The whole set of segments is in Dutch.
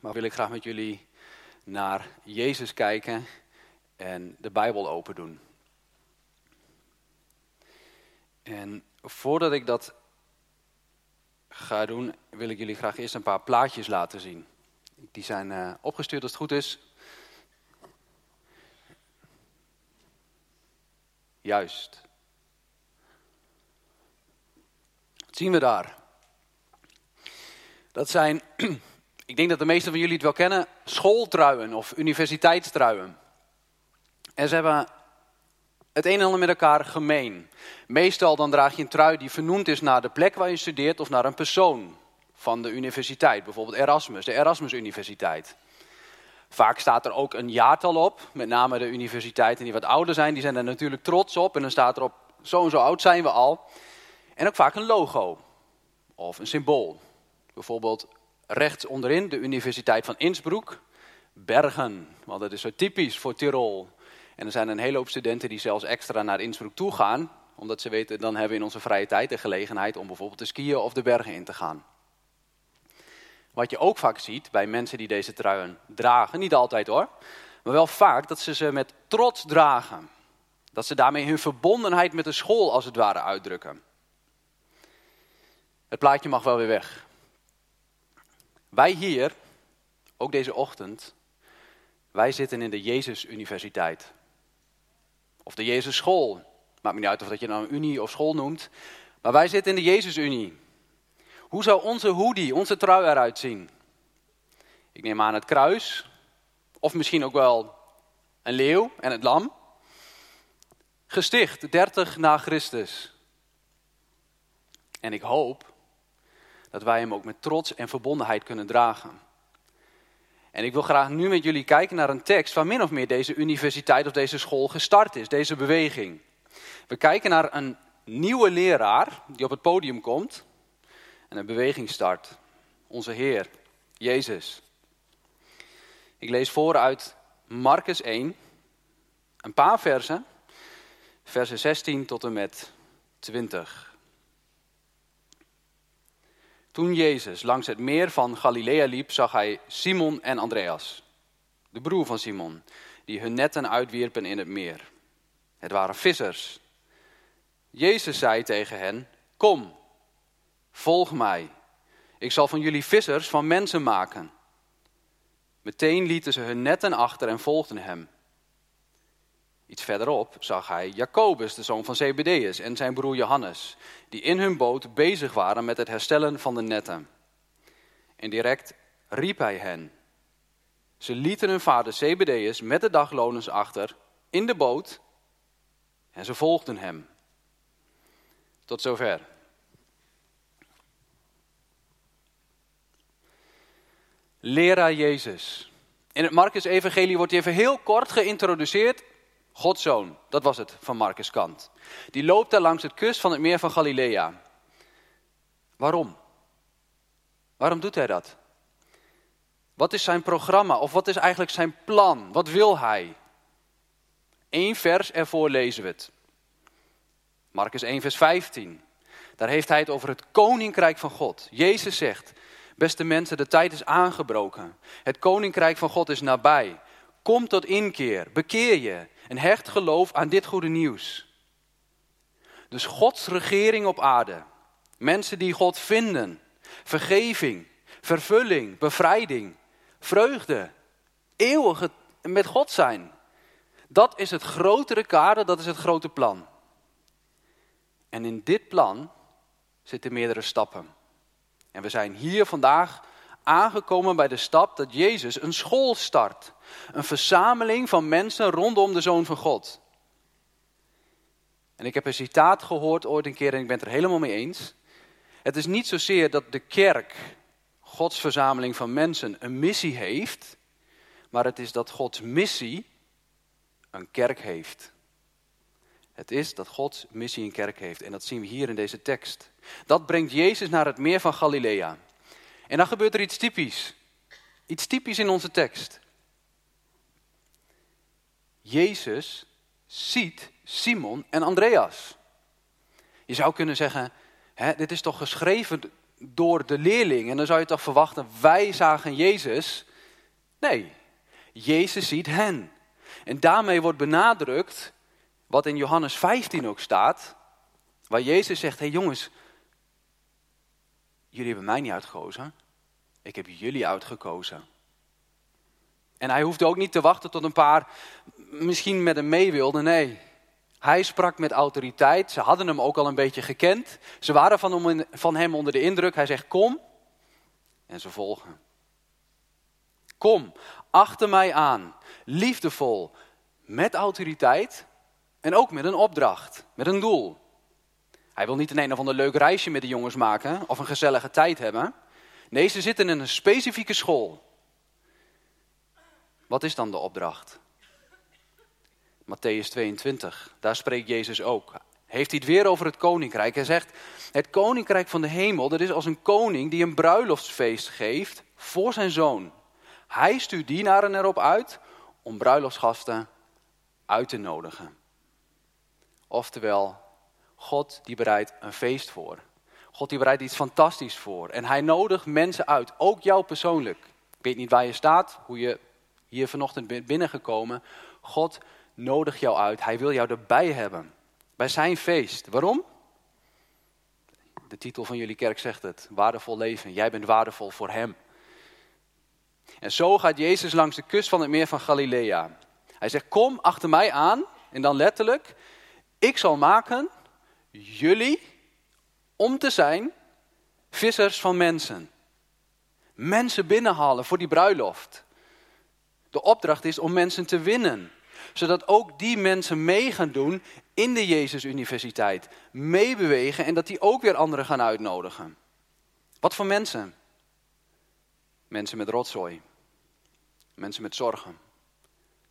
Maar wil ik graag met jullie naar Jezus kijken en de Bijbel open doen. En voordat ik dat ga doen, wil ik jullie graag eerst een paar plaatjes laten zien. Die zijn uh, opgestuurd als het goed is. Juist. Wat zien we daar? Dat zijn, ik denk dat de meesten van jullie het wel kennen, schooltruien of universiteitstruien. En ze hebben het een en ander met elkaar gemeen. Meestal dan draag je een trui die vernoemd is naar de plek waar je studeert of naar een persoon van de universiteit. Bijvoorbeeld Erasmus, de Erasmus Universiteit. Vaak staat er ook een jaartal op, met name de universiteiten die wat ouder zijn, die zijn er natuurlijk trots op. En dan staat erop, zo en zo oud zijn we al. En ook vaak een logo of een symbool. Bijvoorbeeld rechts onderin de Universiteit van Innsbruck, Bergen, want dat is zo typisch voor Tirol. En er zijn een hele hoop studenten die zelfs extra naar Innsbruck toe gaan, omdat ze weten, dan hebben we in onze vrije tijd de gelegenheid om bijvoorbeeld te skiën of de bergen in te gaan. Wat je ook vaak ziet bij mensen die deze truien dragen, niet altijd hoor, maar wel vaak dat ze ze met trots dragen. Dat ze daarmee hun verbondenheid met de school als het ware uitdrukken. Het plaatje mag wel weer weg. Wij hier, ook deze ochtend, wij zitten in de Jezus Universiteit. Of de Jezus School. Maakt me niet uit of dat je nou een unie of school noemt. Maar wij zitten in de Jezus Unie. Hoe zou onze hoodie, onze trui eruit zien? Ik neem aan het kruis. Of misschien ook wel een leeuw en het lam. Gesticht 30 na Christus. En ik hoop dat wij hem ook met trots en verbondenheid kunnen dragen. En ik wil graag nu met jullie kijken naar een tekst waar min of meer deze universiteit of deze school gestart is, deze beweging. We kijken naar een nieuwe leraar die op het podium komt en een beweging start. Onze Heer, Jezus. Ik lees voor uit Marcus 1, een paar versen, versen 16 tot en met 20. Toen Jezus langs het meer van Galilea liep, zag hij Simon en Andreas, de broer van Simon, die hun netten uitwierpen in het meer. Het waren vissers. Jezus zei tegen hen: Kom, volg mij. Ik zal van jullie vissers van mensen maken. Meteen lieten ze hun netten achter en volgden hem. Iets verderop zag hij Jacobus, de zoon van Zebedeus, en zijn broer Johannes, die in hun boot bezig waren met het herstellen van de netten. En direct riep hij hen. Ze lieten hun vader Zebedeus met de dagloners achter in de boot en ze volgden hem. Tot zover. Leraar Jezus. In het Marcus-evangelie wordt hij even heel kort geïntroduceerd Gods zoon, dat was het van Marcus Kant. Die loopt daar langs het kust van het meer van Galilea. Waarom? Waarom doet hij dat? Wat is zijn programma of wat is eigenlijk zijn plan? Wat wil hij? Eén vers ervoor lezen we het. Marcus 1, vers 15. Daar heeft hij het over het koninkrijk van God. Jezus zegt, beste mensen, de tijd is aangebroken. Het koninkrijk van God is nabij. Kom tot inkeer, bekeer je een hecht geloof aan dit goede nieuws. Dus Gods regering op aarde. Mensen die God vinden. Vergeving, vervulling, bevrijding, vreugde. Eeuwig met God zijn. Dat is het grotere kader, dat is het grote plan. En in dit plan zitten meerdere stappen. En we zijn hier vandaag aangekomen bij de stap dat Jezus een school start. Een verzameling van mensen rondom de Zoon van God. En ik heb een citaat gehoord ooit een keer en ik ben het er helemaal mee eens. Het is niet zozeer dat de kerk, Gods verzameling van mensen, een missie heeft, maar het is dat Gods missie een kerk heeft. Het is dat Gods missie een kerk heeft en dat zien we hier in deze tekst. Dat brengt Jezus naar het meer van Galilea. En dan gebeurt er iets typisch. Iets typisch in onze tekst. Jezus ziet Simon en Andreas. Je zou kunnen zeggen, hè, dit is toch geschreven door de leerling. En dan zou je toch verwachten, wij zagen Jezus. Nee, Jezus ziet hen. En daarmee wordt benadrukt wat in Johannes 15 ook staat, waar Jezus zegt: Hé hey jongens, jullie hebben mij niet uitgekozen, ik heb jullie uitgekozen. En hij hoefde ook niet te wachten tot een paar misschien met hem mee wilden. Nee, hij sprak met autoriteit. Ze hadden hem ook al een beetje gekend. Ze waren van hem, onder de indruk. Hij zegt: Kom. En ze volgen. Kom, achter mij aan. Liefdevol. Met autoriteit. En ook met een opdracht. Met een doel. Hij wil niet een een of ander leuk reisje met de jongens maken. Of een gezellige tijd hebben. Nee, ze zitten in een specifieke school. Wat is dan de opdracht? Matthäus 22, daar spreekt Jezus ook. Heeft hij het weer over het koninkrijk. Hij zegt, het koninkrijk van de hemel, dat is als een koning die een bruiloftsfeest geeft voor zijn zoon. Hij stuurt dienaren erop uit om bruiloftsgasten uit te nodigen. Oftewel, God die bereidt een feest voor. God die bereidt iets fantastisch voor. En hij nodigt mensen uit, ook jou persoonlijk. Ik weet niet waar je staat, hoe je hier vanochtend bent binnengekomen. God nodigt jou uit. Hij wil jou erbij hebben. Bij zijn feest. Waarom? De titel van jullie kerk zegt het. Waardevol leven. Jij bent waardevol voor hem. En zo gaat Jezus langs de kust van het meer van Galilea. Hij zegt, kom achter mij aan. En dan letterlijk, ik zal maken jullie om te zijn vissers van mensen. Mensen binnenhalen voor die bruiloft. De opdracht is om mensen te winnen. Zodat ook die mensen mee gaan doen in de Jezus Universiteit. Meebewegen en dat die ook weer anderen gaan uitnodigen. Wat voor mensen? Mensen met rotzooi. Mensen met zorgen.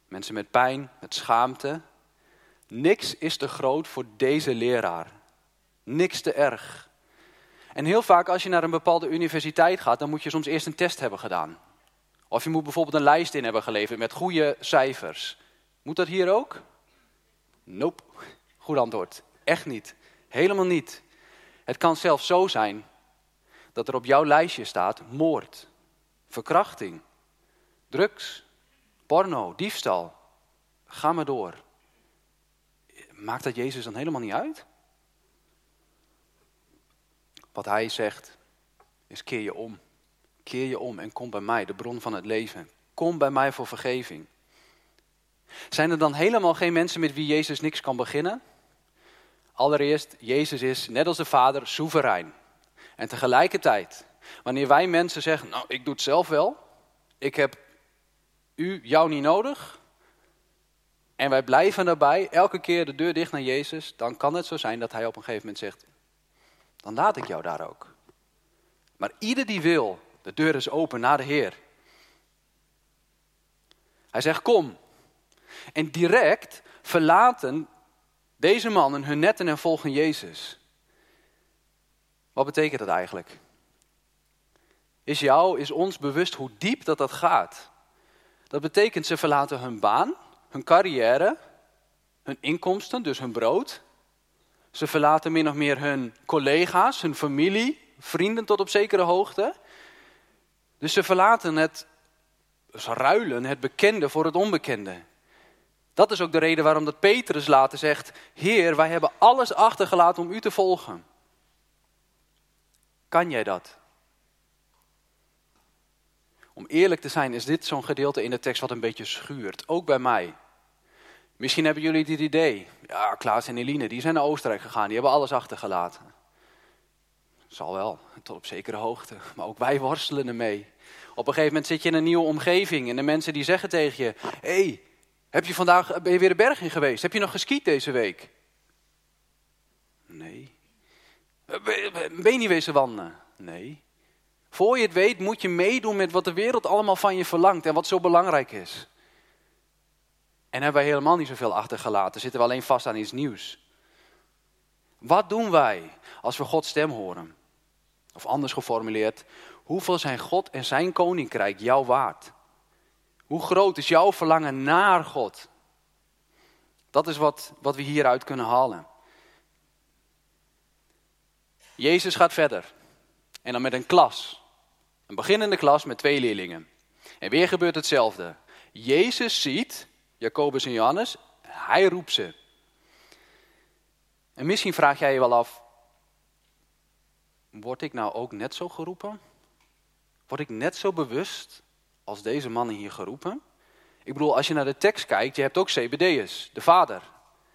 Mensen met pijn, met schaamte. Niks is te groot voor deze leraar. Niks te erg. En heel vaak als je naar een bepaalde universiteit gaat, dan moet je soms eerst een test hebben gedaan. Of je moet bijvoorbeeld een lijst in hebben geleverd met goede cijfers. Moet dat hier ook? Nope. Goed antwoord. Echt niet. Helemaal niet. Het kan zelfs zo zijn dat er op jouw lijstje staat moord, verkrachting, drugs, porno, diefstal. Ga maar door. Maakt dat Jezus dan helemaal niet uit? Wat hij zegt is keer je om. Keer je om en kom bij mij, de bron van het leven. Kom bij mij voor vergeving. Zijn er dan helemaal geen mensen met wie Jezus niks kan beginnen? Allereerst, Jezus is, net als de Vader, soeverein. En tegelijkertijd, wanneer wij mensen zeggen, nou, ik doe het zelf wel. Ik heb u, jou niet nodig. En wij blijven daarbij, elke keer de deur dicht naar Jezus. Dan kan het zo zijn dat hij op een gegeven moment zegt, dan laat ik jou daar ook. Maar ieder die wil, de deur is open naar de Heer. Hij zegt, kom. En direct verlaten deze mannen hun netten en volgen Jezus. Wat betekent dat eigenlijk? Is jou, is ons bewust hoe diep dat dat gaat? Dat betekent ze verlaten hun baan, hun carrière, hun inkomsten, dus hun brood. Ze verlaten min of meer hun collega's, hun familie, vrienden tot op zekere hoogte. Dus ze verlaten het, ruilen het bekende voor het onbekende. Dat is ook de reden waarom dat Petrus later zegt, Heer, wij hebben alles achtergelaten om u te volgen. Kan jij dat? Om eerlijk te zijn is dit zo'n gedeelte in de tekst wat een beetje schuurt, ook bij mij. Misschien hebben jullie dit idee. Ja, Klaas en Eline, die zijn naar Oostenrijk gegaan, die hebben alles achtergelaten. Zal wel, tot op zekere hoogte. Maar ook wij worstelen ermee. Op een gegeven moment zit je in een nieuwe omgeving en de mensen die zeggen tegen je: Hé, hey, heb je vandaag, ben je weer de berg in geweest? Heb je nog geskiet deze week? Nee. Ben je niet wezen wandelen? Nee. Voor je het weet moet je meedoen met wat de wereld allemaal van je verlangt en wat zo belangrijk is. En hebben wij helemaal niet zoveel achtergelaten, zitten we alleen vast aan iets nieuws. Wat doen wij als we Gods stem horen? Of anders geformuleerd, hoeveel zijn God en zijn koninkrijk jou waard? Hoe groot is jouw verlangen naar God? Dat is wat, wat we hieruit kunnen halen. Jezus gaat verder. En dan met een klas. Een beginnende klas met twee leerlingen. En weer gebeurt hetzelfde. Jezus ziet Jacobus en Johannes, hij roept ze. En misschien vraag jij je wel af, word ik nou ook net zo geroepen? Word ik net zo bewust als deze mannen hier geroepen? Ik bedoel, als je naar de tekst kijkt, je hebt ook CBD'ers, de vader.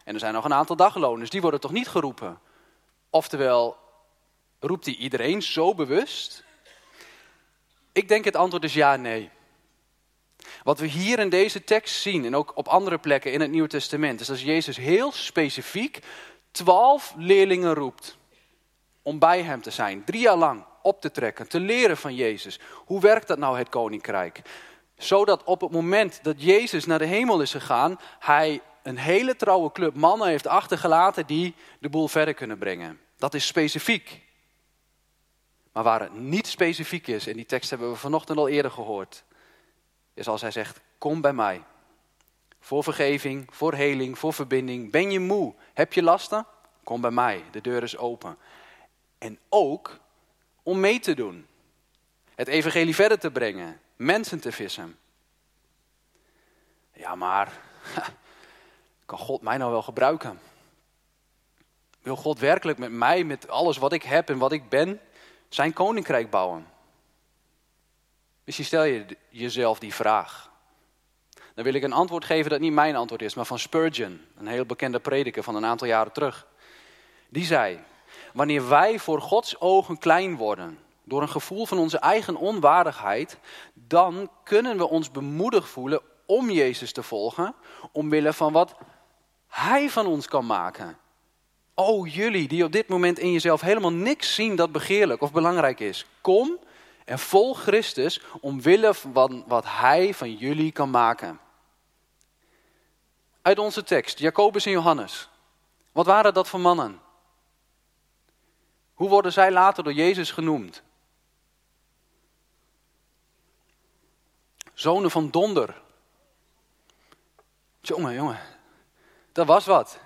En er zijn nog een aantal dagloners, die worden toch niet geroepen? Oftewel, roept hij iedereen zo bewust? Ik denk het antwoord is ja, nee. Wat we hier in deze tekst zien en ook op andere plekken in het Nieuwe Testament, is dat Jezus heel specifiek twaalf leerlingen roept om bij hem te zijn, drie jaar lang op te trekken, te leren van Jezus. Hoe werkt dat nou, het koninkrijk? Zodat op het moment dat Jezus naar de hemel is gegaan, hij een hele trouwe club mannen heeft achtergelaten die de boel verder kunnen brengen. Dat is specifiek. Maar waar het niet specifiek is, en die tekst hebben we vanochtend al eerder gehoord, is als hij zegt, kom bij mij. Voor vergeving, voor heling, voor verbinding. Ben je moe? Heb je lasten? Kom bij mij, de deur is open. En ook om mee te doen. Het evangelie verder te brengen. Mensen te vissen. Ja, maar kan God mij nou wel gebruiken? Wil God werkelijk met mij, met alles wat ik heb en wat ik ben, zijn koninkrijk bouwen? Misschien stel je jezelf die vraag. Dan wil ik een antwoord geven dat niet mijn antwoord is, maar van Spurgeon, een heel bekende prediker van een aantal jaren terug. Die zei, wanneer wij voor Gods ogen klein worden, door een gevoel van onze eigen onwaardigheid, dan kunnen we ons bemoedigd voelen om Jezus te volgen, omwille van wat Hij van ons kan maken. O jullie die op dit moment in jezelf helemaal niks zien dat begeerlijk of belangrijk is, kom en volg Christus omwille van wat Hij van jullie kan maken. Uit onze tekst, Jacobus en Johannes. Wat waren dat voor mannen? Hoe worden zij later door Jezus genoemd? Zonen van donder. Jongen, jongen, dat was wat.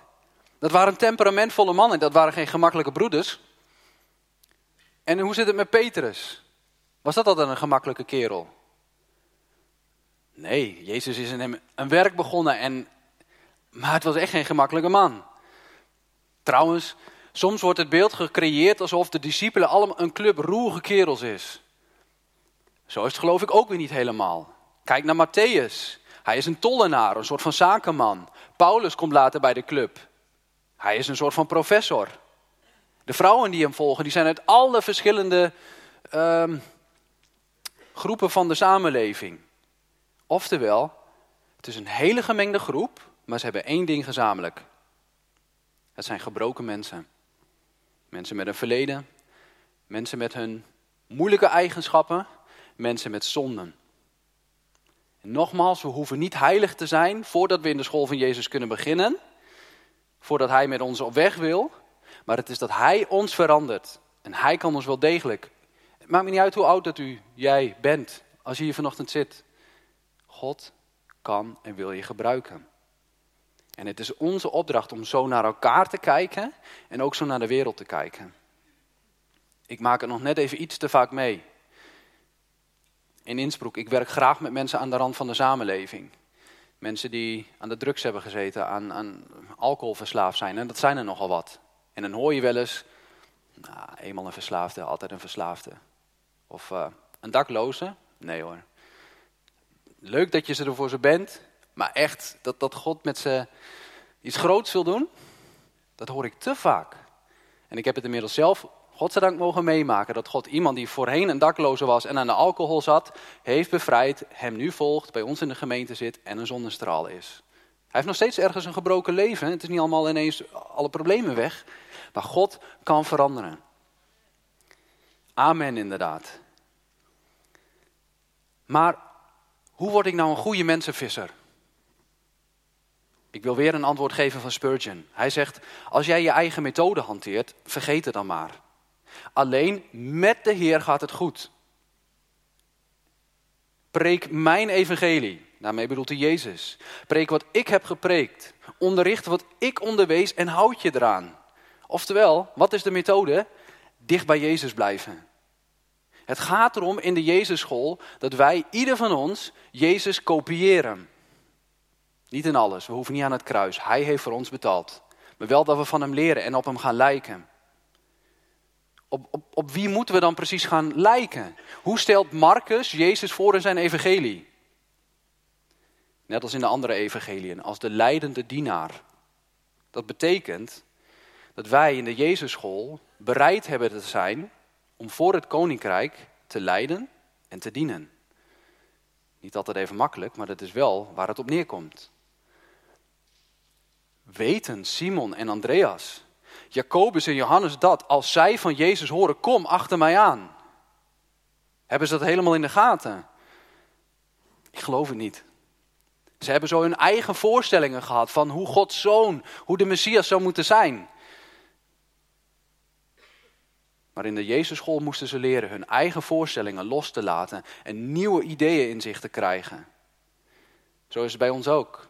Dat waren temperamentvolle mannen, dat waren geen gemakkelijke broeders. En hoe zit het met Petrus? Was dat altijd een gemakkelijke kerel? Nee, Jezus is in hem een werk begonnen, en, maar het was echt geen gemakkelijke man. Trouwens, soms wordt het beeld gecreëerd alsof de discipelen allemaal een club roerige kerels is. Zo is het geloof ik ook weer niet helemaal. Kijk naar Matthäus. Hij is een tollenaar, een soort van zakenman. Paulus komt later bij de club. Hij is een soort van professor. De vrouwen die hem volgen, die zijn uit alle verschillende um, groepen van de samenleving. Oftewel, het is een hele gemengde groep, maar ze hebben één ding gezamenlijk. Het zijn gebroken mensen. Mensen met een verleden, mensen met hun moeilijke eigenschappen, mensen met zonden. En nogmaals, we hoeven niet heilig te zijn voordat we in de school van Jezus kunnen beginnen, voordat Hij met ons op weg wil, maar het is dat Hij ons verandert. En Hij kan ons wel degelijk maakt me niet uit hoe oud dat u, jij bent, als je hier vanochtend zit. God kan en wil je gebruiken. En het is onze opdracht om zo naar elkaar te kijken en ook zo naar de wereld te kijken. Ik maak het nog net even iets te vaak mee. In Innsbruck, ik werk graag met mensen aan de rand van de samenleving. Mensen die aan de drugs hebben gezeten, aan, aan alcoholverslaafd zijn. En dat zijn er nogal wat. En dan hoor je wel eens, nou, eenmaal een verslaafde, altijd een verslaafde. Of uh, een dakloze? Nee hoor. Leuk dat je ze er voor ze bent, maar echt dat, dat God met ze iets groots wil doen, dat hoor ik te vaak. En ik heb het inmiddels zelf, godzijdank, mogen meemaken. Dat God iemand die voorheen een dakloze was en aan de alcohol zat, heeft bevrijd, hem nu volgt, bij ons in de gemeente zit en een zonnestraal is. Hij heeft nog steeds ergens een gebroken leven. Het is niet allemaal ineens alle problemen weg. Maar God kan veranderen. Amen, inderdaad. Maar hoe word ik nou een goede mensenvisser? Ik wil weer een antwoord geven van Spurgeon. Hij zegt: Als jij je eigen methode hanteert, vergeet het dan maar. Alleen met de Heer gaat het goed. Preek mijn evangelie. Daarmee bedoelt hij Jezus. Preek wat ik heb gepreekt. Onderricht wat ik onderwees en houd je eraan. Oftewel, wat is de methode? Dicht bij Jezus blijven. Het gaat erom in de Jezusschool dat wij, ieder van ons, Jezus kopiëren. Niet in alles, we hoeven niet aan het kruis. Hij heeft voor ons betaald. Maar wel dat we van hem leren en op hem gaan lijken. Op, op, op wie moeten we dan precies gaan lijken? Hoe stelt Marcus Jezus voor in zijn evangelie? Net als in de andere evangeliën, als de leidende dienaar. Dat betekent dat wij in de Jezusschool bereid hebben te zijn om voor het koninkrijk te lijden en te dienen. Niet altijd even makkelijk, maar dat is wel waar het op neerkomt. Weten Simon en Andreas, Jacobus en Johannes dat als zij van Jezus horen, kom achter mij aan. Hebben ze dat helemaal in de gaten? Ik geloof het niet. Ze hebben zo hun eigen voorstellingen gehad van hoe Gods zoon, hoe de Messias zou moeten zijn. Maar in de Jezusschool moesten ze leren hun eigen voorstellingen los te laten en nieuwe ideeën in zich te krijgen. Zo is het bij ons ook.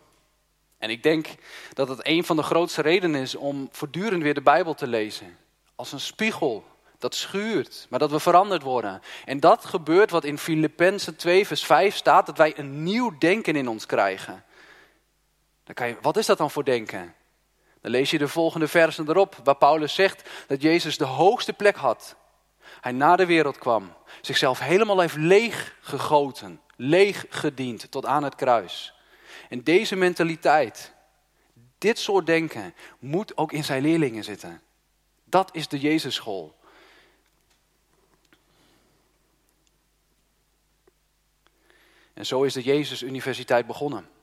En ik denk dat het een van de grootste redenen is om voortdurend weer de Bijbel te lezen. Als een spiegel dat schuurt, maar dat we veranderd worden. En dat gebeurt wat in Filippenzen 2 vers 5 staat, dat wij een nieuw denken in ons krijgen. Dan kan je, wat is dat dan voor denken? Dan lees je de volgende versen erop, waar Paulus zegt dat Jezus de hoogste plek had. Hij naar de wereld kwam, zichzelf helemaal heeft leeg gegoten, leeg gediend tot aan het kruis. En deze mentaliteit, dit soort denken, moet ook in zijn leerlingen zitten. Dat is de Jezusschool. En zo is de Jezus Universiteit begonnen.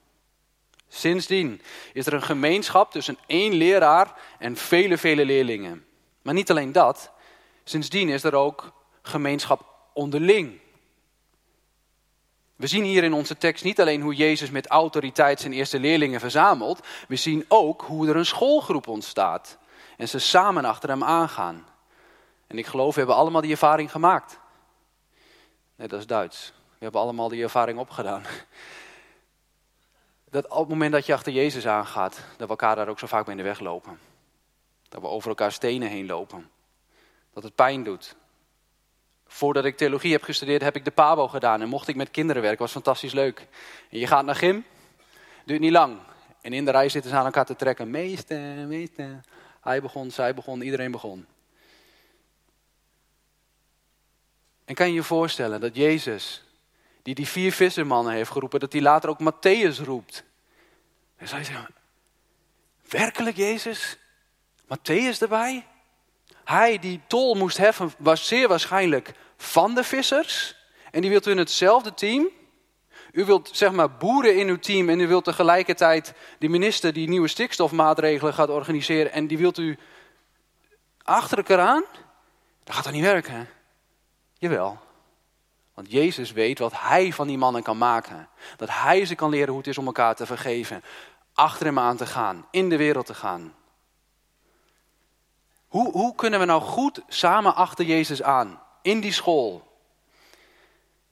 Sindsdien is er een gemeenschap tussen één leraar en vele, vele leerlingen. Maar niet alleen dat, sindsdien is er ook gemeenschap onderling. We zien hier in onze tekst niet alleen hoe Jezus met autoriteit zijn eerste leerlingen verzamelt, we zien ook hoe er een schoolgroep ontstaat en ze samen achter hem aangaan. En ik geloof, we hebben allemaal die ervaring gemaakt. Nee, dat is Duits. We hebben allemaal die ervaring opgedaan. Dat op het moment dat je achter Jezus aangaat, dat we elkaar daar ook zo vaak mee in de weg lopen. Dat we over elkaar stenen heen lopen. Dat het pijn doet. Voordat ik theologie heb gestudeerd, heb ik de PABO gedaan en mocht ik met kinderen werken. was fantastisch leuk. En je gaat naar gym, duurt niet lang. En in de rij zitten ze aan elkaar te trekken. Meester, meester. Hij begon, zij begon, iedereen begon. En kan je je voorstellen dat Jezus die die vier vissermannen heeft geroepen, dat hij later ook Matthäus roept. En zij zeggen, werkelijk Jezus? Matthäus erbij? Hij die tol moest heffen, was zeer waarschijnlijk van de vissers. En die wilt u in hetzelfde team. U wilt zeg maar boeren in uw team en u wilt tegelijkertijd de minister die nieuwe stikstofmaatregelen gaat organiseren. En die wilt u achter elkaar aan? Dat gaat toch niet werken? Jawel. Want Jezus weet wat hij van die mannen kan maken. Dat hij ze kan leren hoe het is om elkaar te vergeven. Achter hem aan te gaan, in de wereld te gaan. Hoe, hoe kunnen we nou goed samen achter Jezus aan? In die school.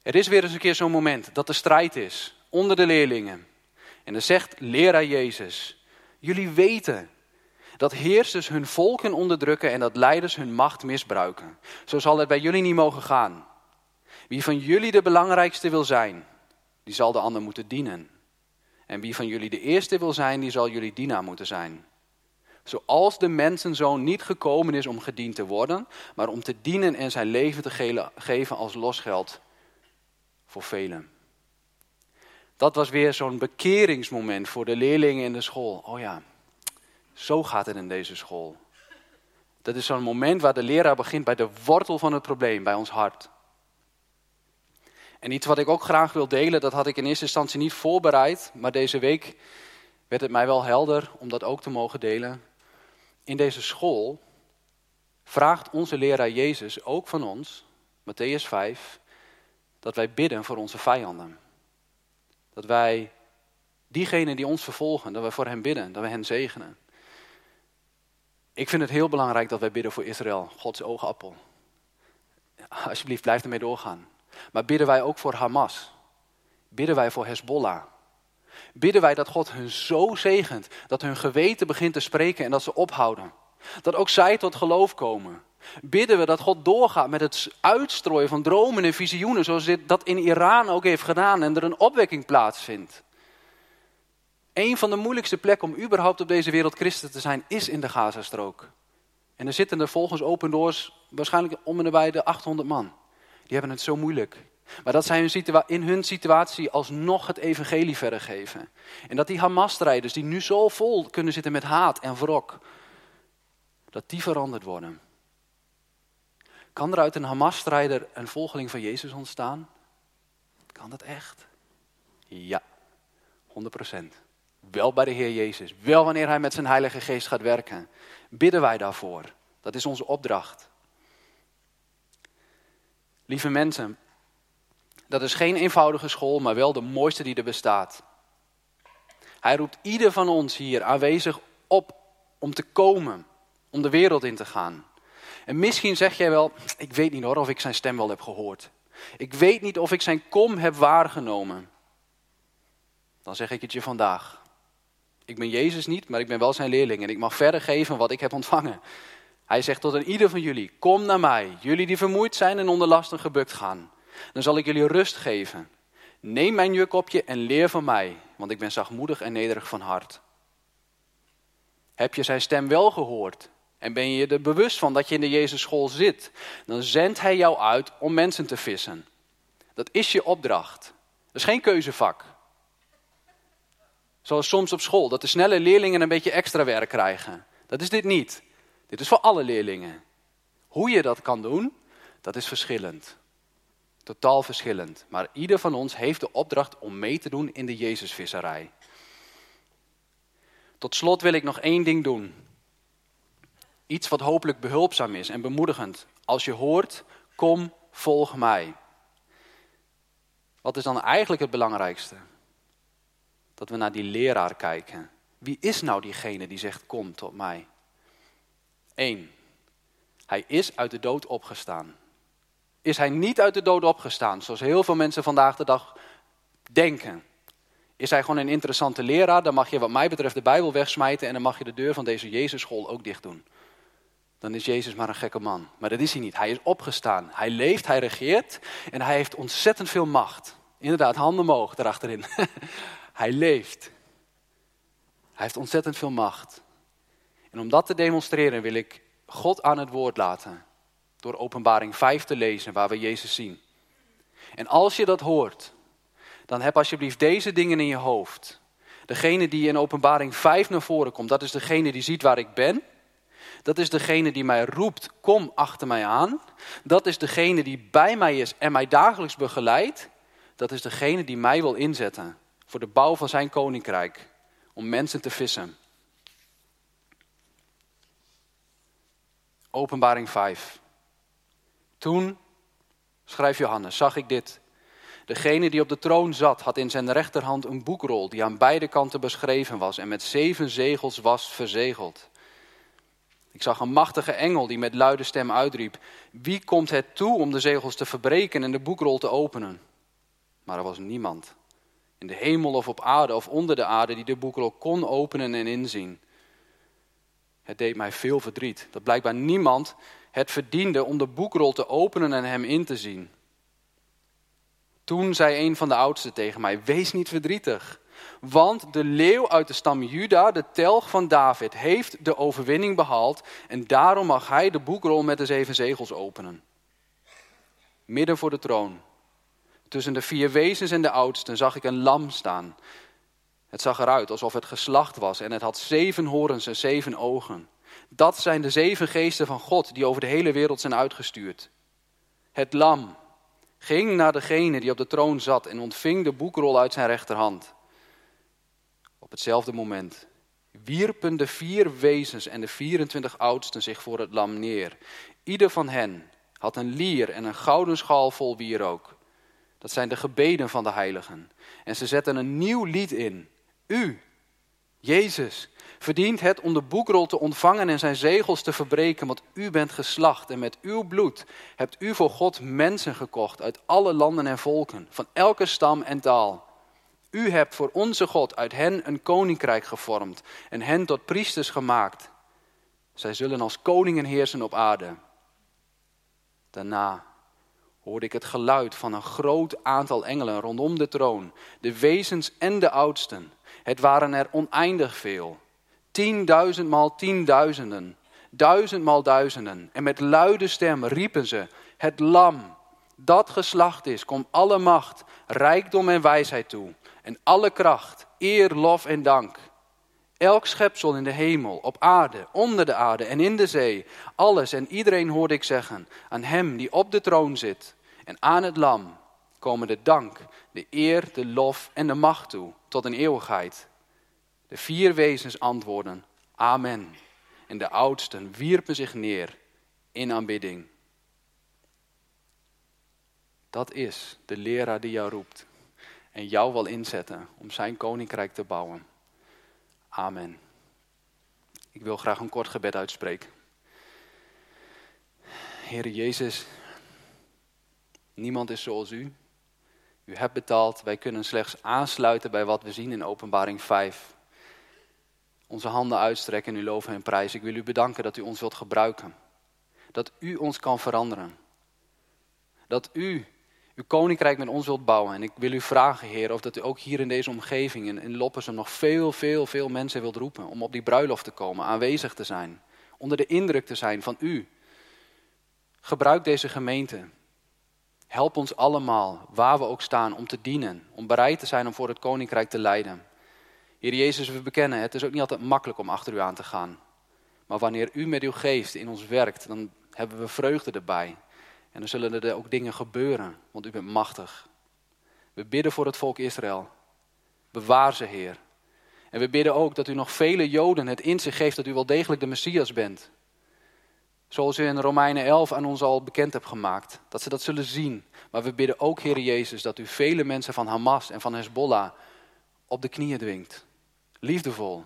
Er is weer eens een keer zo'n moment dat er strijd is onder de leerlingen. En dan zegt leraar Jezus, jullie weten dat heersers hun volken onderdrukken en dat leiders hun macht misbruiken. Zo zal het bij jullie niet mogen gaan. Wie van jullie de belangrijkste wil zijn, die zal de ander moeten dienen. En wie van jullie de eerste wil zijn, die zal jullie dienaar moeten zijn. Zoals de mensenzoon niet gekomen is om gediend te worden, maar om te dienen en zijn leven te geven als losgeld voor velen. Dat was weer zo'n bekeringsmoment voor de leerlingen in de school. Oh ja, zo gaat het in deze school. Dat is zo'n moment waar de leraar begint bij de wortel van het probleem, bij ons hart. En iets wat ik ook graag wil delen, dat had ik in eerste instantie niet voorbereid, maar deze week werd het mij wel helder om dat ook te mogen delen. In deze school vraagt onze leraar Jezus ook van ons, Matthäus 5, dat wij bidden voor onze vijanden. Dat wij diegenen die ons vervolgen, dat wij voor hen bidden, dat we hen zegenen. Ik vind het heel belangrijk dat wij bidden voor Israël, Gods oogappel. Alsjeblieft, blijf ermee doorgaan. Maar bidden wij ook voor Hamas? Bidden wij voor Hezbollah? Bidden wij dat God hun zo zegent dat hun geweten begint te spreken en dat ze ophouden? Dat ook zij tot geloof komen? Bidden we dat God doorgaat met het uitstrooien van dromen en visioenen, zoals dit, dat in Iran ook heeft gedaan en er een opwekking plaatsvindt. Een van de moeilijkste plekken om überhaupt op deze wereld christen te zijn, is in de Gazastrook. En er zitten er volgens Open Doors waarschijnlijk om en nabij de 800 man. Die hebben het zo moeilijk. Maar dat zij in hun situatie alsnog het evangelie verder geven. En dat die Hamas-strijders, die nu zo vol kunnen zitten met haat en wrok, dat die veranderd worden. Kan er uit een Hamas-strijder een volgeling van Jezus ontstaan? Kan dat echt? Ja, 100%. Wel bij de Heer Jezus. Wel wanneer Hij met zijn Heilige Geest gaat werken. Bidden wij daarvoor. Dat is onze opdracht. Lieve mensen, dat is geen eenvoudige school, maar wel de mooiste die er bestaat. Hij roept ieder van ons hier aanwezig op om te komen, om de wereld in te gaan. En misschien zeg jij wel, ik weet niet hoor of ik zijn stem wel heb gehoord. Ik weet niet of ik zijn kom heb waargenomen. Dan zeg ik het je vandaag. Ik ben Jezus niet, maar ik ben wel zijn leerling en ik mag verder geven wat ik heb ontvangen. Hij zegt tot een ieder van jullie, kom naar mij, jullie die vermoeid zijn en onder lasten gebukt gaan. Dan zal ik jullie rust geven. Neem mijn juk op je en leer van mij, want ik ben zachtmoedig en nederig van hart. Heb je zijn stem wel gehoord en ben je er bewust van dat je in de Jezus school zit, dan zendt hij jou uit om mensen te vissen. Dat is je opdracht. Dat is geen keuzevak. Zoals soms op school, dat de snelle leerlingen een beetje extra werk krijgen. Dat is dit niet. Dit is voor alle leerlingen. Hoe je dat kan doen, dat is verschillend. Totaal verschillend. Maar ieder van ons heeft de opdracht om mee te doen in de Jezusvisserij. Tot slot wil ik nog één ding doen. Iets wat hopelijk behulpzaam is en bemoedigend. Als je hoort, kom, volg mij. Wat is dan eigenlijk het belangrijkste? Dat we naar die leraar kijken. Wie is nou diegene die zegt, kom tot mij? Eén, hij is uit de dood opgestaan. Is hij niet uit de dood opgestaan, zoals heel veel mensen vandaag de dag denken? Is hij gewoon een interessante leraar, dan mag je wat mij betreft de Bijbel wegsmijten en dan mag je de deur van deze Jezusschool ook dicht doen. Dan is Jezus maar een gekke man. Maar dat is hij niet. Hij is opgestaan. Hij leeft, hij regeert en hij heeft ontzettend veel macht. Inderdaad, handen omhoog erachterin. hij leeft. Hij heeft ontzettend veel macht. En om dat te demonstreren wil ik God aan het woord laten. Door openbaring 5 te lezen waar we Jezus zien. En als je dat hoort, dan heb alsjeblieft deze dingen in je hoofd. Degene die in openbaring 5 naar voren komt, dat is degene die ziet waar ik ben. Dat is degene die mij roept, kom achter mij aan. Dat is degene die bij mij is en mij dagelijks begeleidt. Dat is degene die mij wil inzetten voor de bouw van zijn koninkrijk. Om mensen te vissen. Openbaring 5. Toen, schrijft Johannes, zag ik dit. Degene die op de troon zat, had in zijn rechterhand een boekrol die aan beide kanten beschreven was en met zeven zegels was verzegeld. Ik zag een machtige engel die met luide stem uitriep: Wie komt het toe om de zegels te verbreken en de boekrol te openen? Maar er was niemand, in de hemel of op aarde of onder de aarde, die de boekrol kon openen en inzien. Het deed mij veel verdriet dat blijkbaar niemand het verdiende om de boekrol te openen en hem in te zien. Toen zei een van de oudsten tegen mij: Wees niet verdrietig, want de leeuw uit de stam Juda, de telg van David, heeft de overwinning behaald en daarom mag hij de boekrol met de zeven zegels openen. Midden voor de troon, tussen de vier wezens en de oudsten, zag ik een lam staan. Het zag eruit alsof het geslacht was en het had zeven horens en zeven ogen. Dat zijn de zeven geesten van God die over de hele wereld zijn uitgestuurd. Het lam ging naar degene die op de troon zat en ontving de boekrol uit zijn rechterhand. Op hetzelfde moment wierpen de vier wezens en de 24 oudsten zich voor het lam neer. Ieder van hen had een lier en een gouden schaal vol wierook. Dat zijn de gebeden van de heiligen. En ze zetten een nieuw lied in. U, Jezus, verdient het om de boekrol te ontvangen en zijn zegels te verbreken, want u bent geslacht en met uw bloed hebt u voor God mensen gekocht uit alle landen en volken, van elke stam en taal. U hebt voor onze God uit hen een koninkrijk gevormd en hen tot priesters gemaakt. Zij zullen als koningen heersen op aarde. Daarna hoorde ik het geluid van een groot aantal engelen rondom de troon, de wezens en de oudsten. Het waren er oneindig veel. Tienduizendmaal tienduizenden, duizendmaal duizenden. En met luide stem riepen ze, het lam dat geslacht is, kom alle macht, rijkdom en wijsheid toe. En alle kracht, eer, lof en dank. Elk schepsel in de hemel, op aarde, onder de aarde en in de zee. Alles en iedereen hoorde ik zeggen, aan hem die op de troon zit en aan het lam komen de dank, de eer, de lof en de macht toe, tot een eeuwigheid. De vier wezens antwoorden, Amen. En de oudsten wierpen zich neer in aanbidding. Dat is de leraar die jou roept en jou wil inzetten om zijn koninkrijk te bouwen. Amen. Ik wil graag een kort gebed uitspreken. Heer Jezus, niemand is zoals u. U hebt betaald, wij kunnen slechts aansluiten bij wat we zien in Openbaring 5. Onze handen uitstrekken en u loven en prijzen. Ik wil u bedanken dat u ons wilt gebruiken. Dat u ons kan veranderen. Dat u uw koninkrijk met ons wilt bouwen. En ik wil u vragen, Heer, of dat u ook hier in deze omgeving, in, in Loppersum, nog veel, veel, veel mensen wilt roepen om op die bruiloft te komen, aanwezig te zijn, onder de indruk te zijn van u. Gebruik deze gemeente. Help ons allemaal, waar we ook staan, om te dienen, om bereid te zijn om voor het koninkrijk te leiden. Heer Jezus, we bekennen, het is ook niet altijd makkelijk om achter u aan te gaan. Maar wanneer u met uw geest in ons werkt, dan hebben we vreugde erbij. En dan zullen er ook dingen gebeuren, want u bent machtig. We bidden voor het volk Israël. Bewaar ze, Heer. En we bidden ook dat u nog vele Joden het inzicht geeft dat u wel degelijk de Messias bent. Zoals u in Romeinen 11 aan ons al bekend hebt gemaakt. Dat ze dat zullen zien. Maar we bidden ook, Heer Jezus, dat u vele mensen van Hamas en van Hezbollah op de knieën dwingt. Liefdevol.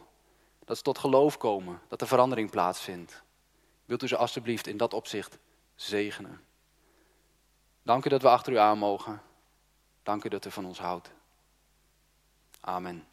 Dat ze tot geloof komen, dat er verandering plaatsvindt. Wilt u ze alstublieft in dat opzicht zegenen. Dank u dat we achter u aan mogen. Dank u dat u van ons houdt. Amen.